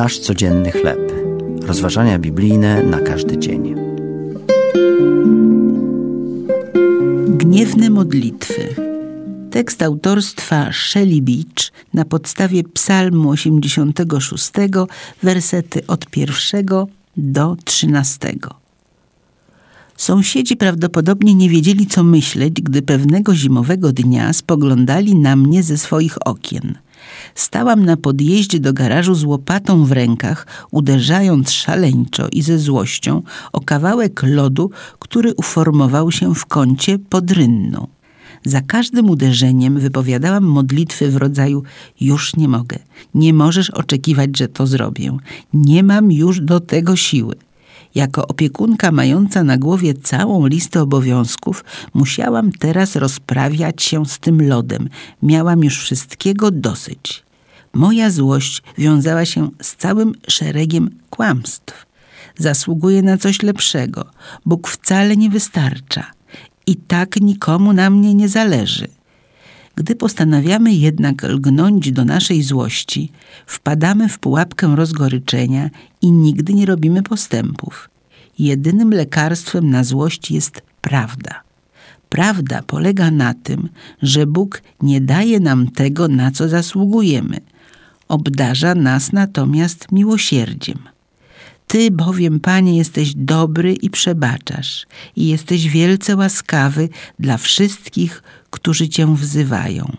Nasz codzienny chleb. Rozważania biblijne na każdy dzień. Gniewne modlitwy. Tekst autorstwa Shelley Beach na podstawie Psalmu 86, wersety od pierwszego do trzynastego. Sąsiedzi prawdopodobnie nie wiedzieli, co myśleć, gdy pewnego zimowego dnia spoglądali na mnie ze swoich okien. Stałam na podjeździe do garażu z łopatą w rękach, uderzając szaleńczo i ze złością o kawałek lodu, który uformował się w kącie pod rynną. Za każdym uderzeniem wypowiadałam modlitwy w rodzaju już nie mogę, nie możesz oczekiwać, że to zrobię, nie mam już do tego siły. Jako opiekunka mająca na głowie całą listę obowiązków, musiałam teraz rozprawiać się z tym lodem. Miałam już wszystkiego dosyć. Moja złość wiązała się z całym szeregiem kłamstw. Zasługuję na coś lepszego. Bóg wcale nie wystarcza. I tak nikomu na mnie nie zależy. Gdy postanawiamy jednak lgnąć do naszej złości, wpadamy w pułapkę rozgoryczenia i nigdy nie robimy postępów. Jedynym lekarstwem na złość jest prawda. Prawda polega na tym, że Bóg nie daje nam tego, na co zasługujemy. Obdarza nas natomiast miłosierdziem. Ty bowiem, Panie, jesteś dobry i przebaczasz, i jesteś wielce łaskawy dla wszystkich, którzy Cię wzywają.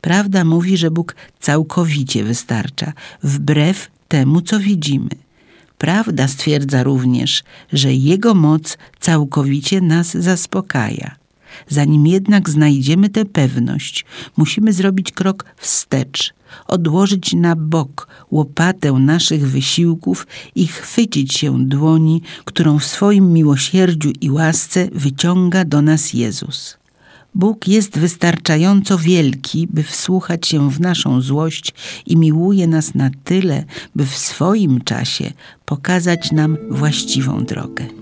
Prawda mówi, że Bóg całkowicie wystarcza, wbrew temu, co widzimy. Prawda stwierdza również, że Jego moc całkowicie nas zaspokaja. Zanim jednak znajdziemy tę pewność, musimy zrobić krok wstecz, odłożyć na bok łopatę naszych wysiłków i chwycić się dłoni, którą w swoim miłosierdziu i łasce wyciąga do nas Jezus. Bóg jest wystarczająco wielki, by wsłuchać się w naszą złość i miłuje nas na tyle, by w swoim czasie pokazać nam właściwą drogę.